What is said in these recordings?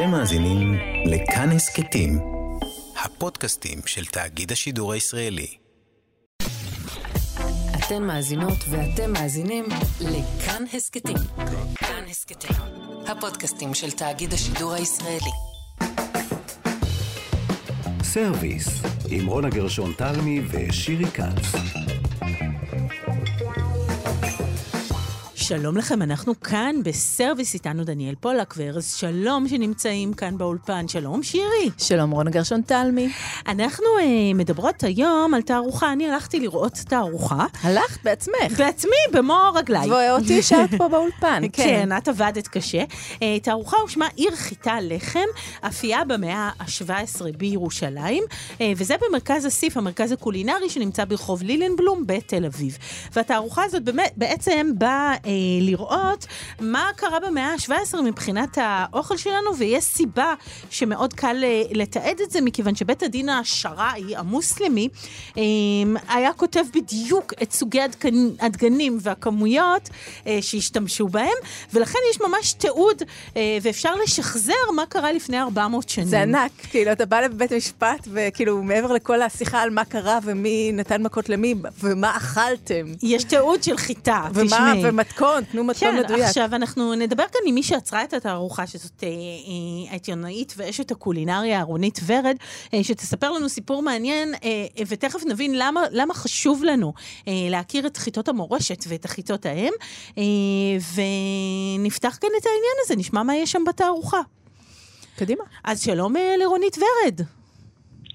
אתם מאזינים לכאן הסכתים, הפודקאסטים של תאגיד השידור הישראלי. אתן מאזינות ואתם מאזינים לכאן הסכתים. כאן הסכתים, הפודקאסטים של תאגיד השידור הישראלי. סרוויס, עם רונה גרשון תלמי ושירי כץ. שלום לכם, אנחנו כאן בסרוויס איתנו דניאל פולק וארז שלום שנמצאים כאן באולפן. שלום שירי. שלום רונה גרשון תלמי. אנחנו אה, מדברות היום על תערוכה, אני הלכתי לראות תערוכה. הלכת בעצמך? בעצמי, במו רגליי. ואותי השארת פה באולפן, כן. כן, את עבדת קשה. אה, תערוכה ושמה עיר חיטה לחם, אפייה במאה ה-17 בירושלים, אה, וזה במרכז אסיף, המרכז הקולינרי שנמצא ברחוב לילנבלום בתל אביב. והתערוכה הזאת באמת, בעצם באה אה, לראות מה קרה במאה ה-17 מבחינת האוכל שלנו, ויש סיבה שמאוד קל אה, לתעד את זה, מכיוון שבית הדין השרעי, המוסלמי, אה, היה כותב בדיוק את סוגי הדגנ... הדגנים והכמויות אה, שהשתמשו בהם, ולכן יש ממש תיעוד, אה, ואפשר לשחזר מה קרה לפני 400 שנים. זה ענק, כאילו, אתה בא לבית משפט, וכאילו, מעבר לכל השיחה על מה קרה ומי נתן מכות למי, ומה אכלתם. יש תיעוד של חיטה, ומה, ומתכון, תנו מתכון כן, מדויק. עכשיו אנחנו נדבר כאן עם מי שעצרה את התערוכה, שזאת אה, אה, העיתונאית ואשת הקולינריה אהרונית ורד, אה, שתספר לנו סיפור מעניין, ותכף נבין למה, למה חשוב לנו להכיר את חיטות המורשת ואת החיטות אה, ונפתח כאן את העניין הזה, נשמע מה יש שם בתערוכה. קדימה. אז שלום לרונית ורד.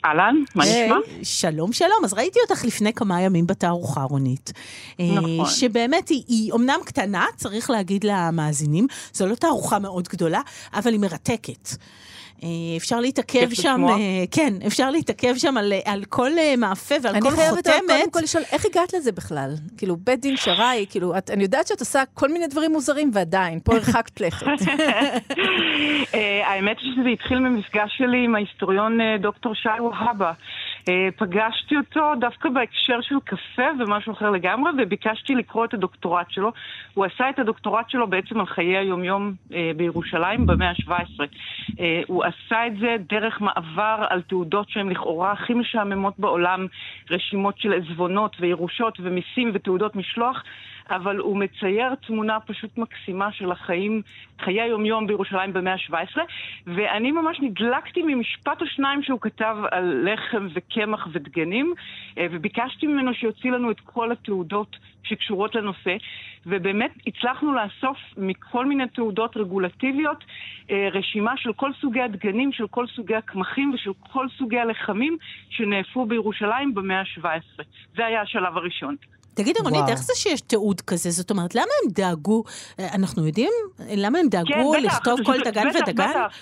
אהלן, מה היי. נשמע? שלום, שלום. אז ראיתי אותך לפני כמה ימים בתערוכה, רונית. אה, נכון. שבאמת היא, היא אומנם קטנה, צריך להגיד למאזינים, זו לא תערוכה מאוד גדולה, אבל היא מרתקת. אה, אפשר להתעכב שם, לשמוע. אה, כן, אפשר להתעכב שם על, על כל אה, מאפה ועל אני כל חייבת אבל קודם חותמת. כל לשאול, איך הגעת לזה בכלל? כאילו, בית דין שרעי, כאילו, את, אני יודעת שאת עושה כל מיני דברים מוזרים, ועדיין, פה הרחקת לכת. האמת היא שזה התחיל ממפגש שלי עם ההיסטוריון דוקטור שי והבה. פגשתי אותו דווקא בהקשר של קפה ומשהו אחר לגמרי, וביקשתי לקרוא את הדוקטורט שלו. הוא עשה את הדוקטורט שלו בעצם על חיי היומיום בירושלים במאה ה-17. אה, הוא עשה את זה דרך מעבר על תעודות שהן לכאורה הכי משעממות בעולם, רשימות של עזבונות וירושות ומיסים ותעודות משלוח. אבל הוא מצייר תמונה פשוט מקסימה של החיים, חיי היומיום בירושלים במאה ה-17, ואני ממש נדלקתי ממשפט או שניים שהוא כתב על לחם וקמח ודגנים, אה, וביקשתי ממנו שיוציא לנו את כל התעודות שקשורות לנושא, ובאמת הצלחנו לאסוף מכל מיני תעודות רגולטיביות אה, רשימה של כל סוגי הדגנים, של כל סוגי הקמחים ושל כל סוגי הלחמים שנאפו בירושלים במאה ה-17. זה היה השלב הראשון. תגידי, רונית. איך זה שיש תיעוד כזה? זאת אומרת, למה הם דאגו, אה, אנחנו יודעים? למה הם דאגו כן, בטח, לכתוב כל דגן בטח, ודגן? בטח.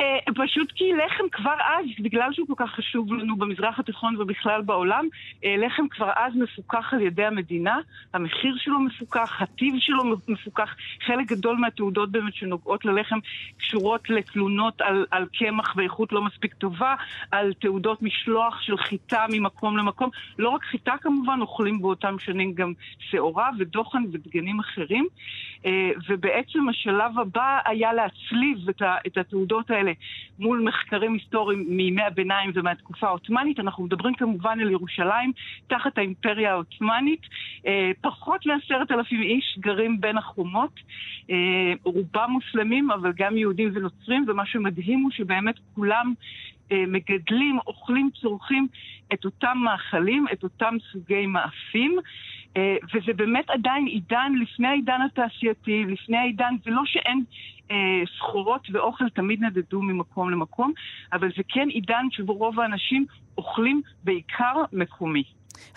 אה, פשוט כי לחם כבר אז, בגלל שהוא כל כך חשוב לנו במזרח התיכון ובכלל בעולם, אה, לחם כבר אז מפוקח על ידי המדינה, המחיר שלו מפוקח, הטיב שלו מפוקח, חלק גדול מהתעודות באמת שנוגעות ללחם קשורות לתלונות על, קמח ואיכות לא מספיק טובה, על תעודות משלוח של חיטה ממקום למקום. לא רק חיטה כמובן, אוכלים באותם שנים גם שעורה ודוחן ודגנים אחרים. אה, ובעצם השלב הבא היה להצליב את התעודות האלה מול מחקרים היסטוריים מימי הביניים ומהתקופה העות'מאנית. אנחנו מדברים כמובן על ירושלים תחת האימפריה העות'מאנית. אה, פחות מעשרת אלפים איש גרים בין החומות. אה, רובם מוסלמים, אבל גם יהודים ונוצרים, ומה שמדהים הוא שבאמת כולם אה, מגדלים, אוכלים, צורכים את אותם מאכלים, את אותם סוגי מאפים. אה, וזה באמת עדיין עידן לפני העידן התעשייתי, לפני העידן, זה לא שאין אה, סחורות ואוכל תמיד נדדו ממקום למקום, אבל זה כן עידן שבו רוב האנשים אוכלים בעיקר מקומי.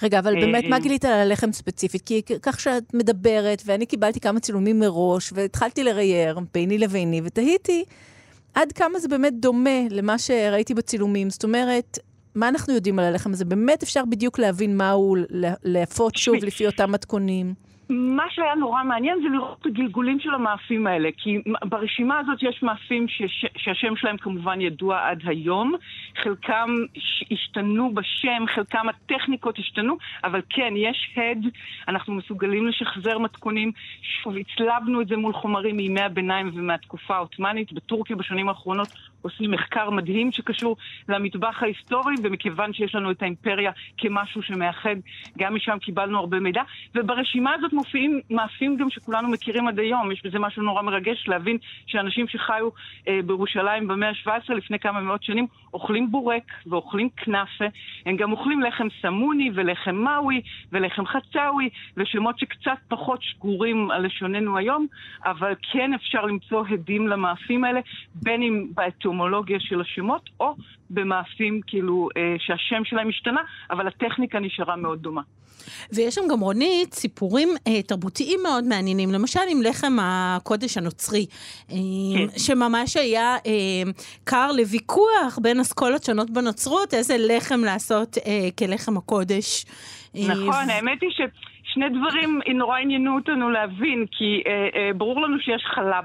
רגע, אבל באמת, אה, מה גילית על הלחם ספציפית? כי כך שאת מדברת, ואני קיבלתי כמה צילומים מראש, והתחלתי לרייר ביני לביני, ותהיתי עד כמה זה באמת דומה למה שראיתי בצילומים. זאת אומרת, מה אנחנו יודעים על הלחם הזה? באמת אפשר בדיוק להבין מה הוא, לה- להפות שוב. לפי אותם מתכונים. מה שהיה נורא מעניין זה לראות את הגלגולים של המאפים האלה, כי ברשימה הזאת יש מאפים ש- שהשם שלהם כמובן ידוע עד היום, חלקם השתנו בשם, חלקם הטכניקות השתנו, אבל כן, יש הד, אנחנו מסוגלים לשחזר מתכונים, שוב, הצלבנו את זה מול חומרים מימי הביניים ומהתקופה העות'מאנית, בטורקיה בשנים האחרונות עושים מחקר מדהים שקשור למטבח ההיסטורי, ומכיוון שיש לנו את האימפריה כמשהו שמאחד, גם משם קיבלנו הרבה מידע. וברשימה הזאת מופיעים מאפים גם שכולנו מכירים עד היום. יש בזה משהו נורא מרגש להבין שאנשים שחיו אה, בירושלים במאה ה-17 לפני כמה מאות שנים אוכלים בורק ואוכלים כנאפה. הם גם אוכלים לחם סמוני ולחם מאווי ולחם חצאווי ושמות שקצת פחות שגורים על לשוננו היום, אבל כן אפשר למצוא הדים למאפים האלה, בין אם באטיומולוגיה של השמות או במאפים כאילו אה, שהשם שלהם השתנה, אבל הטכניקה נשארה מאוד דומה. ויש שם גם, רונית, סיפורים אה, תרבותיים מאוד מעניינים, למשל עם לחם הקודש הנוצרי, אה, כן. שממש היה אה, קר לוויכוח בין אסכולות שונות בנוצרות, איזה לחם לעשות אה, כלחם הקודש. אה, נכון, ו... האמת היא ש... שני דברים נורא עניינו אותנו להבין, כי אה, אה, ברור לנו שיש חלה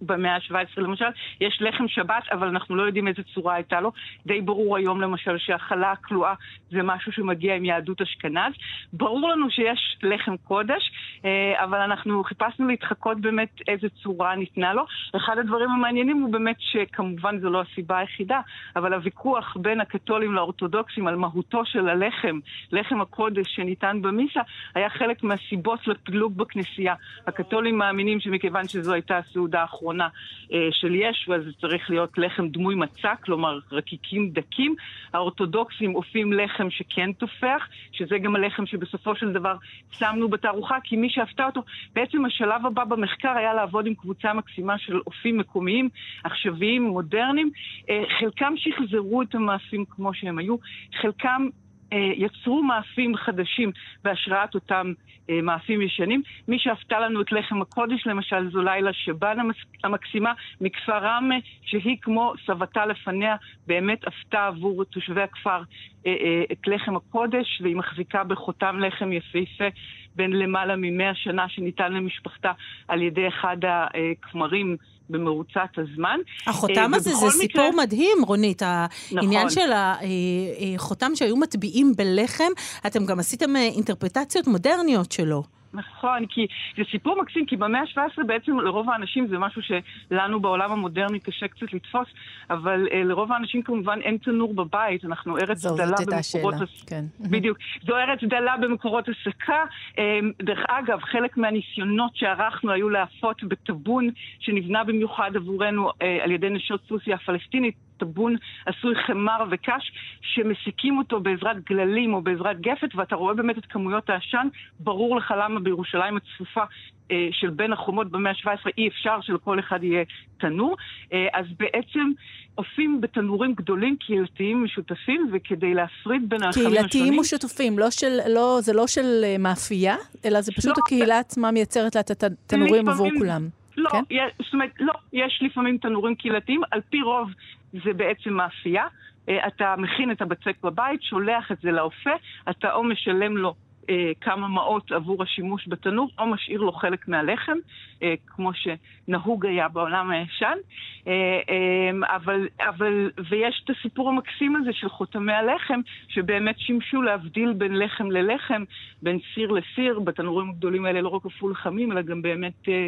במאה ה-17 למשל, יש לחם שבת, אבל אנחנו לא יודעים איזה צורה הייתה לו. די ברור היום למשל שהחלה הכלואה זה משהו שמגיע עם יהדות אשכנז. ברור לנו שיש לחם קודש, אה, אבל אנחנו חיפשנו להתחקות באמת איזה צורה ניתנה לו. אחד הדברים המעניינים הוא באמת שכמובן זו לא הסיבה היחידה, אבל הוויכוח בין הקתולים לאורתודוקסים על מהותו של הלחם, לחם הקודש שניתן במיסה, היה חלק מהסיבות לפילוג בכנסייה. הקתולים מאמינים שמכיוון שזו הייתה הסעודה האחרונה אה, של ישו, אז צריך להיות לחם דמוי מצה, כלומר רקיקים דקים. האורתודוקסים אופים לחם שכן תופח, שזה גם הלחם שבסופו של דבר שמנו בתערוכה, כי מי שאפתה אותו, בעצם השלב הבא במחקר היה לעבוד עם קבוצה מקסימה של אופים מקומיים, עכשוויים, מודרניים. אה, חלקם שחזרו את המאפים כמו שהם היו, חלקם יצרו מאפים חדשים בהשראת אותם אה, מאפים ישנים. מי שאפתה לנו את לחם הקודש, למשל, זו לילה שבן המקסימה מכפר ראמה, שהיא כמו סבתה לפניה, באמת אפתה עבור תושבי הכפר אה, את לחם הקודש, והיא מחזיקה בחותם לחם יפהפה בין למעלה ממאה שנה שניתן למשפחתה על ידי אחד הכמרים. במרוצת הזמן. החותם הזה זה מקרה... סיפור מדהים, רונית. נכון. העניין של החותם שהיו מטביעים בלחם, אתם גם עשיתם אינטרפטציות מודרניות שלו. נכון, כי זה סיפור מקסים, כי במאה ה-17 בעצם לרוב האנשים זה משהו שלנו בעולם המודרני קשה קצת לתפוס, אבל אה, לרוב האנשים כמובן אין תנור בבית, אנחנו ארץ דלה במקורות... הס... כן. בדיוק. זו ארץ דלה במקורות הסקה. אה, דרך אגב, חלק מהניסיונות שערכנו היו להפות בטאבון שנבנה במיוחד עבורנו אה, על ידי נשות סוסיה הפלסטינית. טבון עשוי חמר וקש, שמסיקים אותו בעזרת גללים או בעזרת גפת, ואתה רואה באמת את כמויות העשן. ברור לך למה בירושלים הצפופה אה, של בין החומות במאה ה-17 אי אפשר שלכל אחד יהיה תנור. אה, אז בעצם עושים בתנורים גדולים, קהילתיים, משותפים, וכדי להפריד בין הרכבים השונים... קהילתיים משותפים, לא של, לא, זה לא של אה, מאפייה, אלא זה פשוט לא, הקהילה עצמה מייצרת לה את התנורים עבור כולם. לא, כן? יש, זאת אומרת, לא, יש לפעמים תנורים קהילתיים, על פי רוב זה בעצם מאפייה. אה, אתה מכין את הבצק בבית, שולח את זה לאופה, אתה או משלם לו אה, כמה מעות עבור השימוש בתנור, או משאיר לו חלק מהלחם, אה, כמו שנהוג היה בעולם הישן. אה, אה, אבל, אבל, ויש את הסיפור המקסים הזה של חותמי הלחם, שבאמת שימשו להבדיל בין לחם ללחם, בין סיר לסיר. בתנורים הגדולים האלה לא רק עפו אלא גם באמת... אה,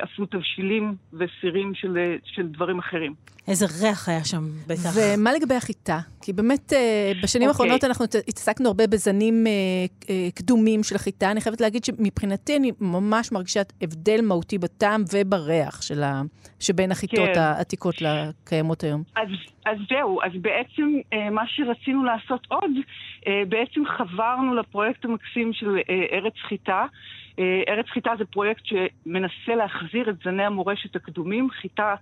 עשו אה, תבשילים וסירים של, של דברים אחרים. איזה ריח היה שם, בטח. ומה לגבי החיטה? כי באמת, אה, בשנים okay. אוקיי. האחרונות אנחנו התעסקנו הרבה בזנים אה, קדומים של החיטה. אני חייבת להגיד שמבחינתי אני ממש מרגישה הבדל מהותי בטעם ובריח של ה... שבין החיטות כן. העתיקות לקיימות היום. אז, אז זהו, אז בעצם מה שרצינו לעשות עוד, בעצם חברנו לפרויקט המקסים של ארץ חיטה. אה, ארץ חיטה זה פרויקט שמנסה להחזיר את זני המורשת הקדומים. חיטה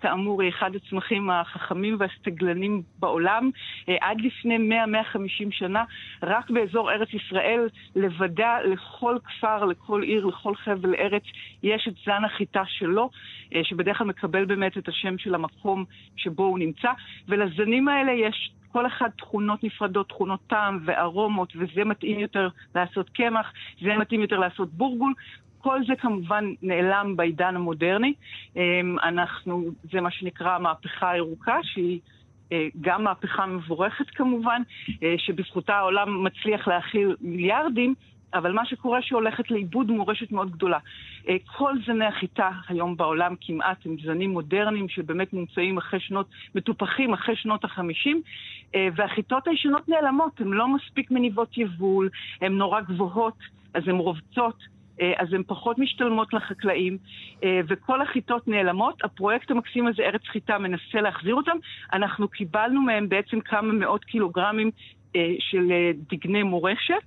כאמור, היא אחד הצמחים החכמים והסטגלנים בעולם. אה, עד לפני 100-150 שנה, רק באזור ארץ ישראל, לבדה, לכל כפר, לכל עיר, לכל חבל ארץ, יש את זן החיטה שלו, אה, שבדרך כלל מקבל באמת את השם של המקום שבו הוא נמצא. ולזנים האלה יש כל אחד תכונות נפרדות, תכונות טעם וארומות, וזה מתאים יותר לעשות קמח, זה מתאים יותר לעשות בורגול. כל זה כמובן נעלם בעידן המודרני. אמ, אנחנו, זה מה שנקרא המהפכה הירוקה, שהיא אה, גם מהפכה מבורכת כמובן, אה, שבזכותה העולם מצליח להכיל מיליארדים, אבל מה שקורה שהולכת לאיבוד מורשת מאוד גדולה. אה, כל זני החיטה היום בעולם כמעט הם זנים מודרניים שבאמת מומצאים אחרי שנות, מטופחים אחרי שנות החמישים, והחיטות הישנות נעלמות, הן לא מספיק מניבות יבול, הן נורא גבוהות, אז הן רובצות. אה, אז הן פחות משתלמות לחקלאים, אה, וכל החיטות נעלמות. הפרויקט המקסים הזה, ארץ חיטה, מנסה להחזיר אותם. אנחנו קיבלנו מהם בעצם כמה מאות קילוגרמים אה, של דגני מורשת.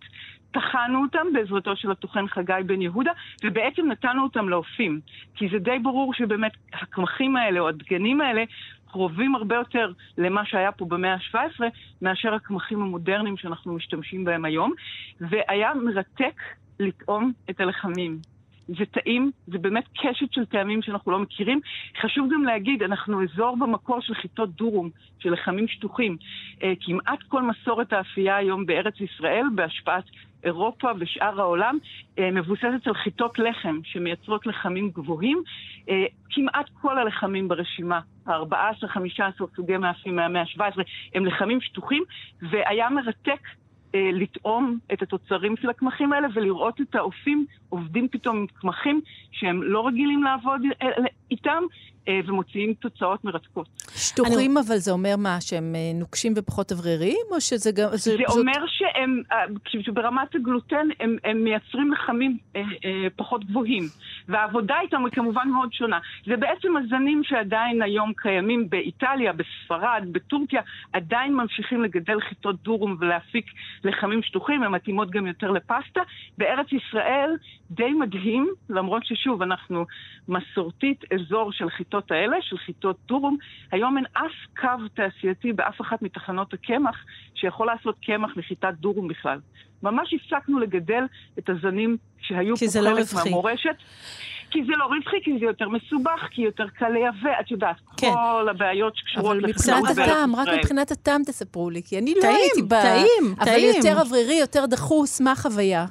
טחנו אותם בעזרתו של הטוחן חגי בן יהודה, ובעצם נתנו אותם לאופים. כי זה די ברור שבאמת הקמחים האלה, או הדגנים האלה, קרובים הרבה יותר למה שהיה פה במאה ה-17, מאשר הקמחים המודרניים שאנחנו משתמשים בהם היום. והיה מרתק לטעום את הלחמים. זה טעים, זה באמת קשת של טעמים שאנחנו לא מכירים. חשוב גם להגיד, אנחנו אזור במקור של חיטות דורום, של לחמים שטוחים. אה, כמעט כל מסורת האפייה היום בארץ ישראל, בהשפעת אירופה ושאר העולם, אה, מבוססת על חיטות לחם שמייצרות לחמים גבוהים. אה, כמעט כל הלחמים ברשימה, ה-14-15 סוגי מאפים מהמאה ה-17, הם לחמים שטוחים, והיה מרתק לטעום את התוצרים של הקמחים האלה ולראות את האופים עובדים פתאום עם קמחים שהם לא רגילים לעבוד אה, איתם, אה, ומוציאים תוצאות מרתקות. שטוחים, אני... אבל זה אומר מה, שהם נוקשים ופחות אווריריים, או שזה גם... זה, זה פשוט... אומר שהם, ברמת הגלוטן, הם, הם מייצרים לחמים אה, אה, פחות גבוהים, והעבודה איתם היא כמובן מאוד שונה. זה בעצם הזנים שעדיין היום קיימים באיטליה, בספרד, בטורקיה, עדיין ממשיכים לגדל חיטות דורום ולהפיק לחמים שטוחים, הן מתאימות גם יותר לפסטה. בארץ ישראל די מדהים, למרות ששוב, אנחנו מסורתית אזור של חיטות האלה, של חיטות דורום. היום אין אף קו תעשייתי באף אחת מתחנות הקמח שיכול לעשות קמח מחיטת דורום בכלל. ממש הפסקנו לגדל את הזנים שהיו פה לא חלק מהמורשת. כי זה לא רווחי, כי זה יותר מסובך, כי יותר קל לייבא, את יודעת, כן. כל הבעיות שקשורות לחקלאות בארץ ישראל. אבל מבחינת הטעם, רק מבחינת הטעם תספרו לי, כי אני לא טעים, לא הייתי ב... טעים, אבל טעים. יותר אוורירי, יותר דחוס, מה החוויה?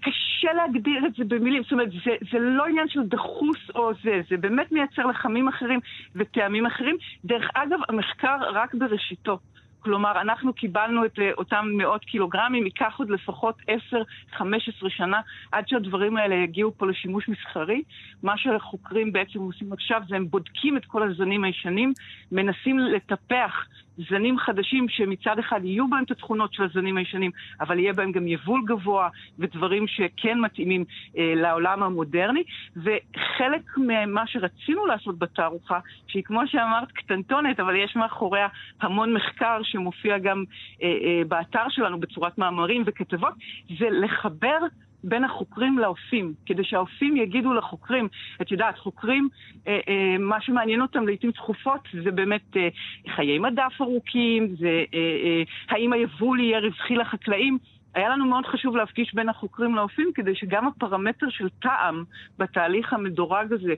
קשה להגדיר את זה במילים, זאת אומרת, זה, זה לא עניין של דחוס או זה, זה באמת מייצר לחמים אחרים וטעמים אחרים. דרך אגב, המחקר רק בראשיתו. כלומר, אנחנו קיבלנו את אה, אותם מאות קילוגרמים, ייקח עוד לפחות 10-15 שנה עד שהדברים האלה יגיעו פה לשימוש מסחרי. מה שהחוקרים בעצם עושים עכשיו זה הם בודקים את כל הזנים הישנים, מנסים לטפח זנים חדשים שמצד אחד יהיו בהם את התכונות של הזנים הישנים, אבל יהיה בהם גם יבול גבוה ודברים שכן מתאימים אה, לעולם המודרני. וחלק ממה שרצינו לעשות בתערוכה, שהיא כמו שאמרת קטנטונת, אבל יש מאחוריה המון מחקר שמופיע גם אה, אה, באתר שלנו בצורת מאמרים וכתבות, זה לחבר בין החוקרים לאופים, כדי שהאופים יגידו לחוקרים, את יודעת, חוקרים, אה, אה, מה שמעניין אותם לעיתים תכופות זה באמת אה, חיי מדף ארוכים, זה אה, אה, האם היבול יהיה רווחי לחקלאים. היה לנו מאוד חשוב להפגיש בין החוקרים לאופים, כדי שגם הפרמטר של טעם בתהליך המדורג הזה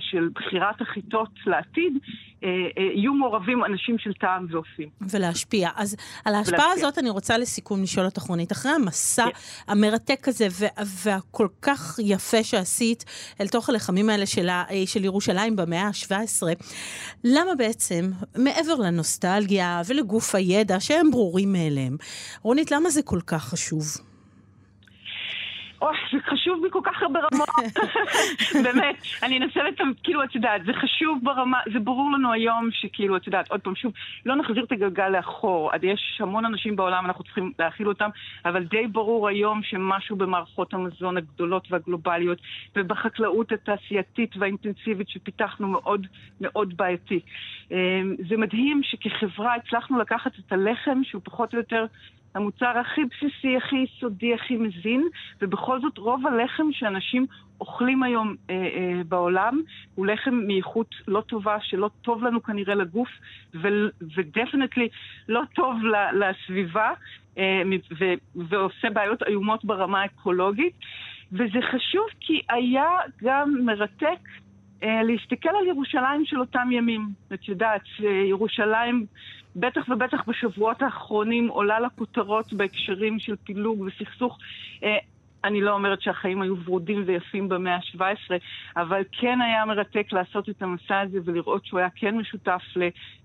של בחירת החיטות לעתיד, אה, אה, יהיו מעורבים אנשים של טעם ואופים. ולהשפיע. אז על ההשפעה ולהשפיע. הזאת אני רוצה לסיכום לשאול אותך רונית. אחרי המסע yeah. כן. המרתק הזה והכל כך יפה שעשית אל תוך הלחמים האלה של, ה- אה, של ירושלים במאה ה-17, למה בעצם, מעבר לנוסטלגיה ולגוף הידע, שהם ברורים מאליהם, רונית, למה זה כל כך חשוב? אוי, זה חשוב מכל כך הרבה רמות. באמת, אני אנסה לצמצם, כאילו, את יודעת, זה חשוב ברמה, זה ברור לנו היום שכאילו, את יודעת, עוד פעם, שוב, לא נחזיר את הגלגל לאחור. יש המון אנשים בעולם, אנחנו צריכים להכיל אותם, אבל די ברור היום שמשהו במערכות המזון הגדולות והגלובליות, ובחקלאות התעשייתית והאינטנסיבית שפיתחנו מאוד מאוד בעייתי. אמ, זה מדהים שכחברה הצלחנו לקחת את הלחם, שהוא פחות או יותר המוצר הכי בסיסי, הכי יסודי, הכי מזין, ובכל זאת רוב הלחם שאנשים אוכלים היום אה, אה, בעולם הוא לחם מאיכות לא טובה, שלא טוב לנו כנראה לגוף, ודפנטלי לא טוב לסביבה, אה, ו- ועושה בעיות איומות ברמה האקולוגית. וזה חשוב כי היה גם מרתק להסתכל על ירושלים של אותם ימים. את יודעת, ירושלים, בטח ובטח בשבועות האחרונים, עולה לכותרות בהקשרים של פילוג וסכסוך. אה, אני לא אומרת שהחיים היו ורודים ויפים במאה ה-17, אבל כן היה מרתק לעשות את המסע הזה ולראות שהוא היה כן משותף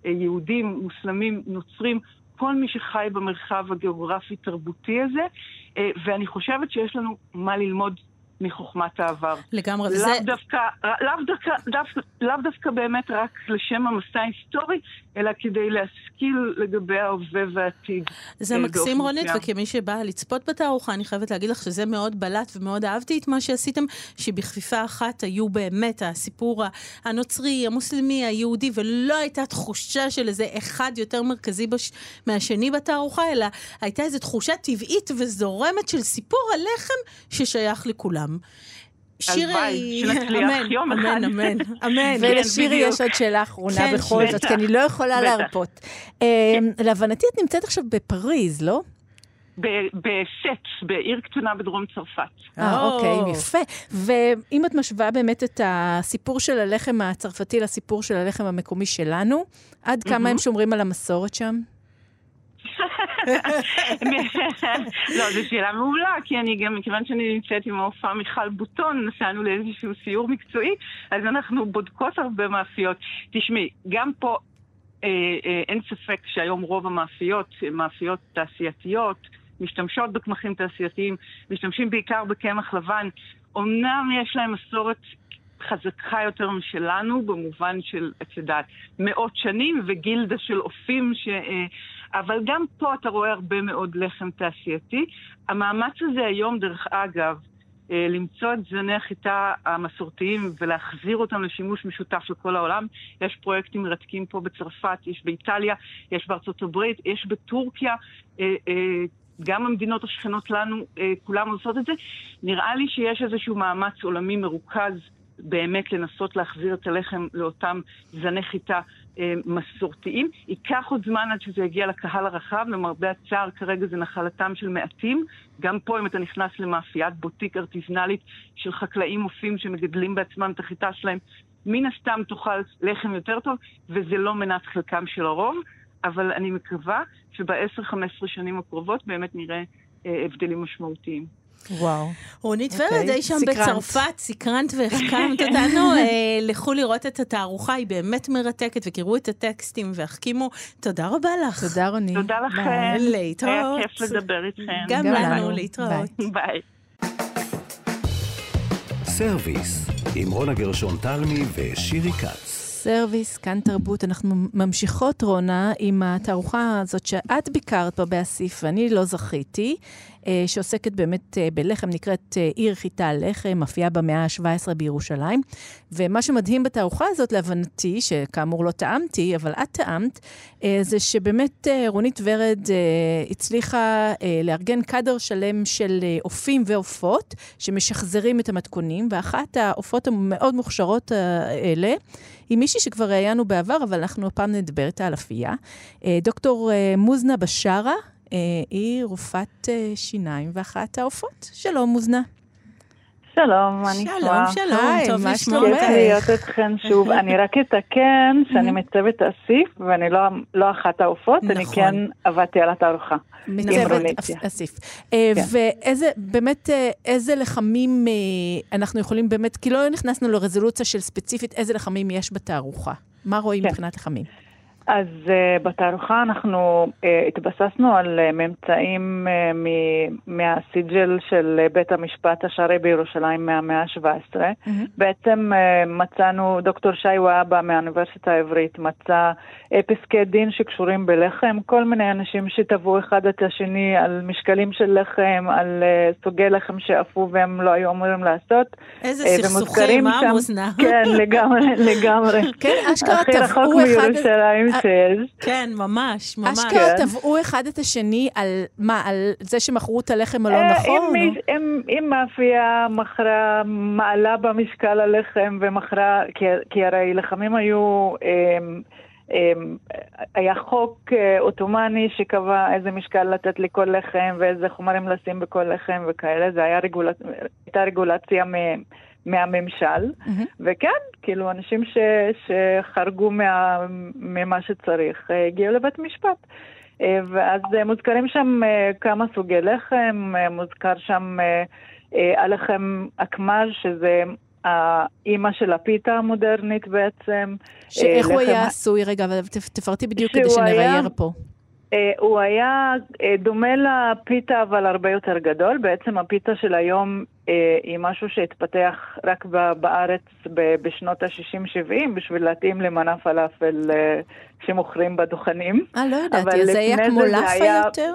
ליהודים, מוסלמים, נוצרים, כל מי שחי במרחב הגיאוגרפי-תרבותי הזה, אה, ואני חושבת שיש לנו מה ללמוד מחוכמת העבר. לגמרי, לאו וזה... דווקא, לאו דווקא, דווקא, לאו דווקא באמת רק לשם המסע ההיסטורי, אלא כדי להשכיל לגבי ההווה והעתיד. זה אה, מקסים רונית, מסוים. וכמי שבאה לצפות בתערוכה, אני חייבת להגיד לך שזה מאוד בלט ומאוד אהבתי את מה שעשיתם, שבכפיפה אחת היו באמת הסיפור הנוצרי, המוסלמי, היהודי, ולא הייתה תחושה של איזה אחד יותר מרכזי בש... מהשני בתערוכה, אלא הייתה איזו תחושה טבעית וזורמת של סיפור הלחם ששייך לכולם. שנצליח אמן, יום אמן, אחד. אמן, אמן. ולשירי בדיוק. יש עוד שאלה אחרונה כן, בכל בטח. זאת, כי אני לא יכולה בטח. להרפות. אה, להבנתי את נמצאת עכשיו בפריז, לא? ב- בסט, בעיר קטנה בדרום צרפת. אה, או. אוקיי, יפה. ואם את משווה באמת את הסיפור של הלחם הצרפתי לסיפור של הלחם המקומי שלנו, עד כמה הם שומרים על המסורת שם? לא, זו שאלה מעולה, כי אני גם, מכיוון שאני נמצאת עם ההופעה מיכל בוטון, נסענו לאיזשהו סיור מקצועי, אז אנחנו בודקות הרבה מאפיות. תשמעי, גם פה אה, אה, אין ספק שהיום רוב המאפיות, מאפיות תעשייתיות, משתמשות בקמחים תעשייתיים, משתמשים בעיקר בקמח לבן. אמנם יש להם מסורת חזקה יותר משלנו, במובן של, את יודעת, מאות שנים וגילדה של אופים, ש... אה, אבל גם פה אתה רואה הרבה מאוד לחם תעשייתי. המאמץ הזה היום, דרך אגב, אה, למצוא את זני החיטה המסורתיים ולהחזיר אותם לשימוש משותף לכל העולם. יש פרויקטים מרתקים פה בצרפת, יש באיטליה, יש בארצות הברית, יש בטורקיה. אה, אה, גם המדינות השכנות לנו, כולם עושות את זה. נראה לי שיש איזשהו מאמץ עולמי מרוכז באמת לנסות להחזיר את הלחם לאותם זני חיטה מסורתיים. ייקח עוד זמן עד שזה יגיע לקהל הרחב, למרבה הצער כרגע זה נחלתם של מעטים. גם פה אם אתה נכנס למאפיית בוטיק ארטיזנלית של חקלאים אופים שמגדלים בעצמם את החיטה שלהם, מן הסתם תאכל לחם יותר טוב, וזה לא מנת חלקם של הרוב. אבל אני מקווה שב-10-15 שנים הקרובות באמת נראה אה, הבדלים משמעותיים. וואו. רונית ורד, אי שם. בצרפת, סקרנת והחכמת אותנו. אה, לכו לראות את התערוכה, היא באמת מרתקת, וקראו את הטקסטים והחכימו. תודה רבה לך. תודה, רוני. תודה ביי. לכם. להתראות. היה כיף לדבר איתכם. גם לנו. להתראות. ביי. סרוויס, עם רונה גרשון תלמי ושירי כץ. סרוויס, כאן תרבות. אנחנו ממשיכות, רונה, עם התערוכה הזאת שאת ביקרת בה באסיף ואני לא זכיתי, אה, שעוסקת באמת אה, בלחם, נקראת אה, עיר חיטה לחם, מופיעה במאה ה-17 בירושלים. ומה שמדהים בתערוכה הזאת, להבנתי, שכאמור לא טעמתי, אבל את טעמת, זה שבאמת רונית ורד הצליחה לארגן קאדר שלם של אופים ועופות, שמשחזרים את המתכונים, ואחת העופות המאוד מוכשרות האלה, היא מישהי שכבר ראיינו בעבר, אבל אנחנו הפעם נדבר איתה על אפייה. אה, דוקטור אה, מוזנה בשארה, אה, היא רופאת שיניים ואחת העופות. שלום, מוזנה. שלום, מה נשמע? שלום, שלום, היי, טוב מה לשמוע שלומך? כיף. להיות איתכן שוב. אני רק אתקן שאני מצוות אסיף, ואני לא- לא אחת העופות, אני נכון. כן עבדתי על התערוכה. מצוות. אס- אסיף. אה, כן. ואיזה, באמת, אה, איזה לחמים אה, אנחנו יכולים באמת, כי לא נכנסנו לרזולוציה של ספציפית איזה לחמים יש בתערוכה. מה רואים כן. מבחינת לחמים? אז uh, בתערוכה אנחנו uh, התבססנו על uh, ממצאים uh, מ- מהסיג'ל של uh, בית המשפט השרעי בירושלים מהמאה ה-17. בעצם uh, מצאנו, דוקטור שי וואבה מהאוניברסיטה העברית מצא uh, פסקי דין שקשורים בלחם, כל מיני אנשים שטבעו אחד את השני על משקלים של לחם, על uh, סוגי לחם שאפו והם לא היו אמורים לעשות. איזה אה, סכסוכים, ומוזכרים אה, שם- מוזנה? כן, לגמרי, לגמרי. כן, אשכרה הכי רחוק טבעו אחד... אה, שיש. כן, ממש, ממש. אשכרה כן. טבעו אחד את השני על מה, על זה שמכרו את הלחם הלא אה, נכון? אם אם- אם מאפייה מכרה, מעלה במשקל הלחם ומכרה, כי- כי הרי לחמים היו, אמ, אמ, היה חוק אה, עות'מאני שקבע איזה משקל לתת לכל לחם ואיזה חומרים לשים בכל לחם וכאלה, זה היה רגולציה, הייתה רגולציה מ- מהממשל, וכן, כאילו אנשים ש, שחרגו מה, ממה שצריך הגיעו לבית משפט. ואז מוזכרים שם כמה סוגי לחם, מוזכר שם הלחם אקמז' שזה האימא של הפיתה המודרנית בעצם. שאיך. הוא היה עשוי? רגע, אבל תפרטי בדיוק כדי היה... פה. אה, הוא היה אה, דומה לפיתה, אבל הרבה יותר גדול. בעצם הפיתה של היום אה, היא משהו שהתפתח רק בארץ בשנות ה-60-70, בשביל להתאים למנה פלאפל שמוכרים בדוכנים. אה, לא ידעתי, זה היה כמו לאפה היה... יותר?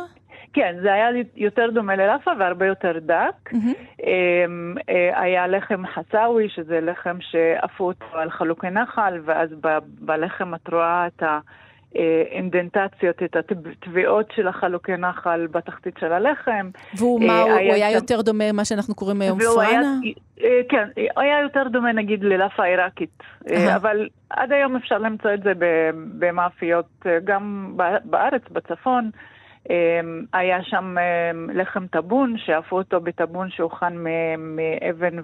כן, זה היה יותר דומה ללאפה והרבה יותר דק. Mm-hmm. היה לחם חצאווי, שזה לחם שעפו אותו על חלוקי נחל, ואז בלחם את רואה את ה... אינדנטציות, את התביעות של החלוקי נחל בתחתית של הלחם. והוא מה, הוא היה. יותר דומה למה שאנחנו קוראים היום פרנה? היה, כן, הוא היה יותר דומה נגיד ללאפה עיראקית, אבל עד היום אפשר למצוא את זה במאפיות גם בארץ, בצפון. היה שם לחם טבון, שאפו אותו בטבון שהוכן מאבן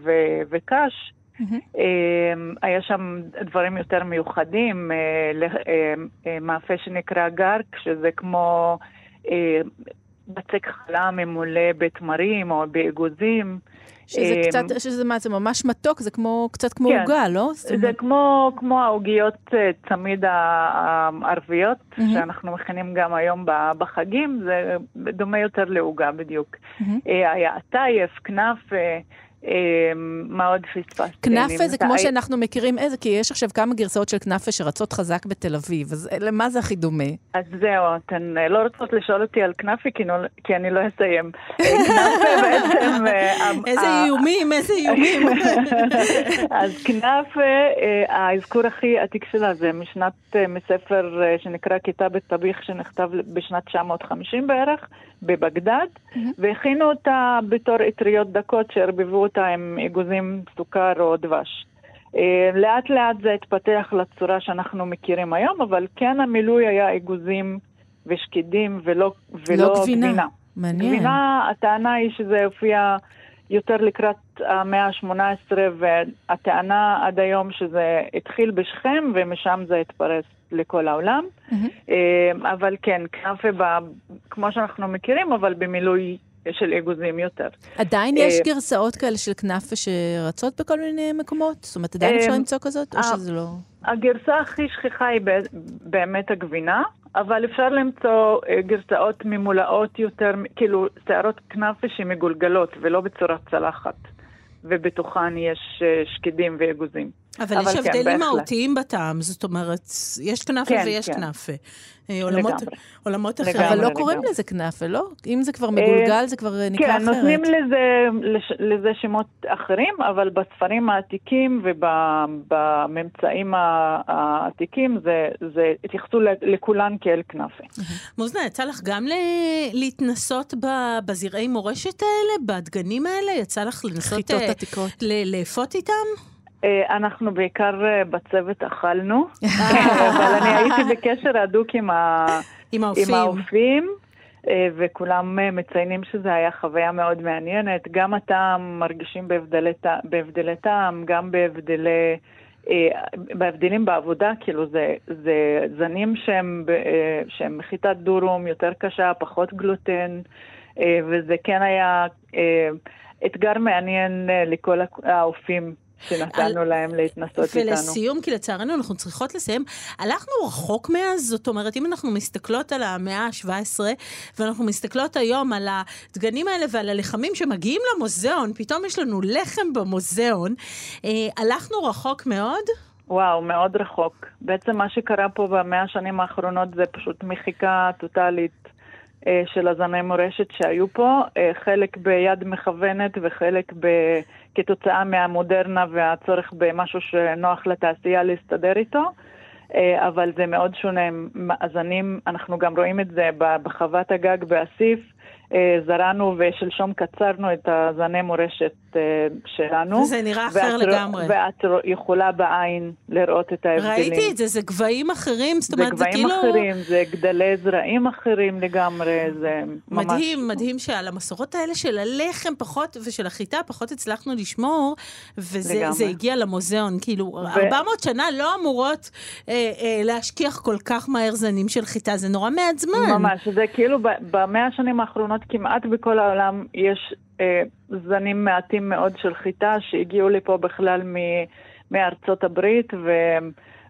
וקש. Mm-hmm. היה שם דברים יותר מיוחדים, אה, אה, מאפה שנקרא גרק, שזה כמו בצק חלה ממולא בתמרים או באגוזים. שזה קצת, שזה מה, זה ממש מתוק, זה כמו, קצת כמו כן. עוגה, כן. לא? זה, זה כמו, כמו העוגיות צמיד הערביות, mm-hmm. שאנחנו מכינים גם היום בחגים, זה דומה יותר לעוגה בדיוק. Mm-hmm. היה עטייף, כנף, אמ, מה עוד פספסתי? כנאפה זה כמו שאנחנו מכירים איזה, כי יש עכשיו כמה גרסאות של כנאפה שרצות חזק בתל אביב, אז למה זה הכי דומה? אז זהו, אתן אה, לא רוצות לשאול אותי על כנאפה, כי אני לא אסיים. כנאפה בעצם... אה, איזה איומים, איזה איומים. אז כנאפה, אה, האזכור הכי עתיק שלה זה משנת, מספר שנקרא כיתה בטביח, שנכתב בשנת 950 בערך, בבגדד, והכינו אותה בתור אטריות דקות שערבבו אותה עם אגוזים, סוכר או דבש. אה, לאט לאט זה התפתח לצורה שאנחנו מכירים היום, אבל כן המילוי היה אגוזים ושקידים ולא, ולא לא גבינה. גבינה. מעניין. גבינה, הטענה היא שזה הופיע יותר לקראת המאה ה-18, והטענה עד היום שזה התחיל בשכם ומשם זה התפרס לכל העולם. Mm-hmm. אבל כן, כנאפה, כמו שאנחנו מכירים, אבל במילוי של אגוזים יותר. עדיין יש אה, גרסאות כאלה של כנאפה שרצות בכל מיני מקומות? זאת אומרת, עדיין אפשר אה, למצוא כזאת, או שזה לא... הגרסה הכי שכיחה היא באמת הגבינה, אבל אפשר למצוא אה, גרסאות ממולאות יותר, כאילו, שערות כנאפה שמגולגלות ולא בצורת צלחת. ובתוכן יש שקדים ואגוזים. אבל, אבל יש כן, הבדלים מהותיים בטעם, זאת אומרת, יש כנאפה כן, ויש כן. כנאפה. אה, עולמות, עולמות אחרים. אבל לא קוראים לזה כנאפה, לא? אם זה כבר מגולגל, זה כבר נקרא אחרת. כן, נותנים לזה, לזה שמות אחרים, אבל בספרים העתיקים ובממצאים העתיקים, זה, זה התייחסו לכולן כאל כנאפה. מוזנה, יצא לך גם להתנסות בזרעי מורשת האלה, בדגנים האלה? יצא לך לנסות... לאפות איתם? אה, אנחנו בעיקר אה, בצוות אכלנו, אבל אני הייתי בקשר הדוק עם, ה... עם האופים. אה, וכולם מציינים שזו הייתה חוויה מאוד מעניינת. גם הטעם מרגישים בהבדלי, בהבדלי טעם, גם בהבדלי, בהבדלים בעבודה, כאילו זה, זה זנים שהם, שהם מחיטת דורום יותר קשה, פחות גלוטן, וזה כן היה אתגר מעניין לכל האופים שנתנו על... להם להתנסות ולסיום, איתנו. ולסיום, כי לצערנו אנחנו צריכות לסיים, הלכנו רחוק מאז, זאת אומרת, אם אנחנו מסתכלות על המאה ה-17, ואנחנו מסתכלות היום על הדגנים האלה ועל הלחמים שמגיעים למוזיאון, פתאום יש לנו לחם במוזיאון, אה, הלכנו רחוק מאוד? וואו, מאוד רחוק. בעצם מה שקרה פה במאה השנים האחרונות זה פשוט מחיקה טוטאלית אה, של הזני מורשת שהיו פה, אה, חלק ביד מכוונת וחלק ב... כתוצאה מהמודרנה והצורך במשהו שנוח לתעשייה להסתדר איתו. אה, אבל זה מאוד שונה, מאזנים, אנחנו גם רואים את זה בחוות הגג באסיף, אה, זרענו ושלשום קצרנו את הזני מורשת שלנו. וזה נראה אחר ואת, לגמרי. ואת יכולה בעין לראות את ההבדלים. ראיתי את זה, זה גבהים אחרים, זאת אומרת, זה, זה גבהים כאילו... אחרים, זה גדלי זרעים אחרים לגמרי, זה ממש... מדהים, מדהים שעל המסורות האלה של הלחם פחות, ושל החיטה פחות הצלחנו לשמור, וזה. הגיע למוזיאון. כאילו, 400 שנה לא אמורות אה, אה, להשכיח כל כך מהר זנים של חיטה, זה נורא מעט זמן. ממש, זה כאילו במאה השנים האחרונות כמעט בכל העולם יש אה, זנים מעטים מאוד של חיטה שהגיעו לפה בכלל מארצות הברית, ו...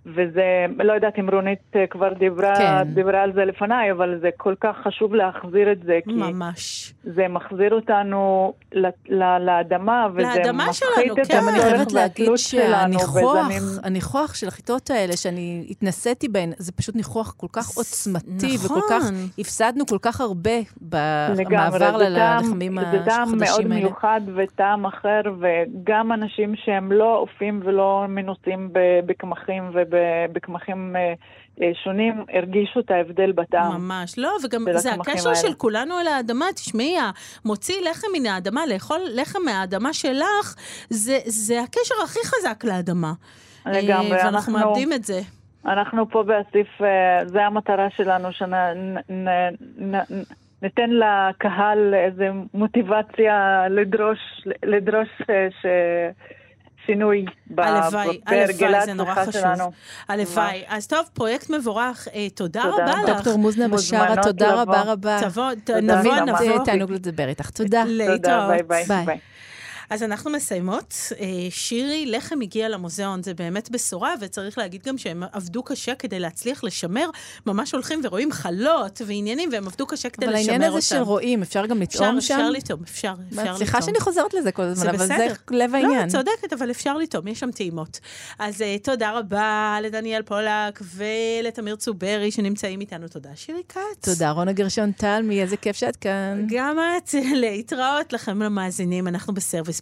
וזה, לא יודעת אם רונית אה, כבר דיברה, כן. דיברה על זה לפניי, אבל זה כל כך חשוב להחזיר את זה, כי ממש. זה מחזיר אותנו ל- ל- לאדמה, וזה לאדמה מפחית שלנו, את כן. אני חייבת להגיד שהניחוח. הניחוח של החיטות האלה, שאני התנסיתי בהן, זה פשוט ניחוח כל כך עוצמתי, נכון. וכל כך, הפסדנו כל כך הרבה במעבר זה טעם- ללחמים זה טעם מאוד החדשים האלה. מיוחד וטעם אחר, וגם אנשים שהם לא אופים ולא מנוסים בקמחים ובקמחים אה, אה, שונים, הרגישו את ההבדל בטעם. ממש, לא, וגם זה הקשר האלה. של כולנו אל האדמה. תשמעי, מוציא לחם מן האדמה, לאכול לחם מהאדמה שלך, זה, זה הקשר הכי חזק לאדמה. לגמרי, אה, ואנחנו אנחנו- מאבדים את זה. אנחנו פה באסיף, זה המטרה שלנו, שניתן לקהל איזו מוטיבציה לדרוש, לדרוש ש... שינוי הלוואי, הלוואי, זה נורא הצריכה חשוב. שלנו. הלוואי. אז טוב, פרויקט מבורך. אה, תודה תודה רבה רבה. לך. דוקטור מוזנה בשארה, תודה. רבה רבה. תבוא, נבוא, רבה. נבוא. תענוג לדבר איתך. תודה. תודה. ביי ביי. אז אנחנו מסיימות. אה, שירי, לחם הגיע למוזיאון, זה באמת בשורה, וצריך להגיד גם שהם עבדו קשה כדי להצליח לשמר. ממש הולכים ורואים חלות ועניינים, והם עבדו קשה כדי אבל לשמר אותם. העניין הזה של רואים, אפשר גם לטעום שם? אפשר לטעום, אפשר, אפשר לטעום. סליחה שאני חוזרת לזה כל הזמן, זה אבל זה. לב העניין. לא, את צודקת, אבל אפשר לטעום, יש שם טעימות. אז אה, תודה רבה לדניאל פולק ולתמיר צוברי שנמצאים איתנו. תודה, שירי כץ. תודה, רונה גרשון תלמי, איזה כיף שאת כאן. גם את, להתראות לכם למאזינים, אנחנו בסרוויס,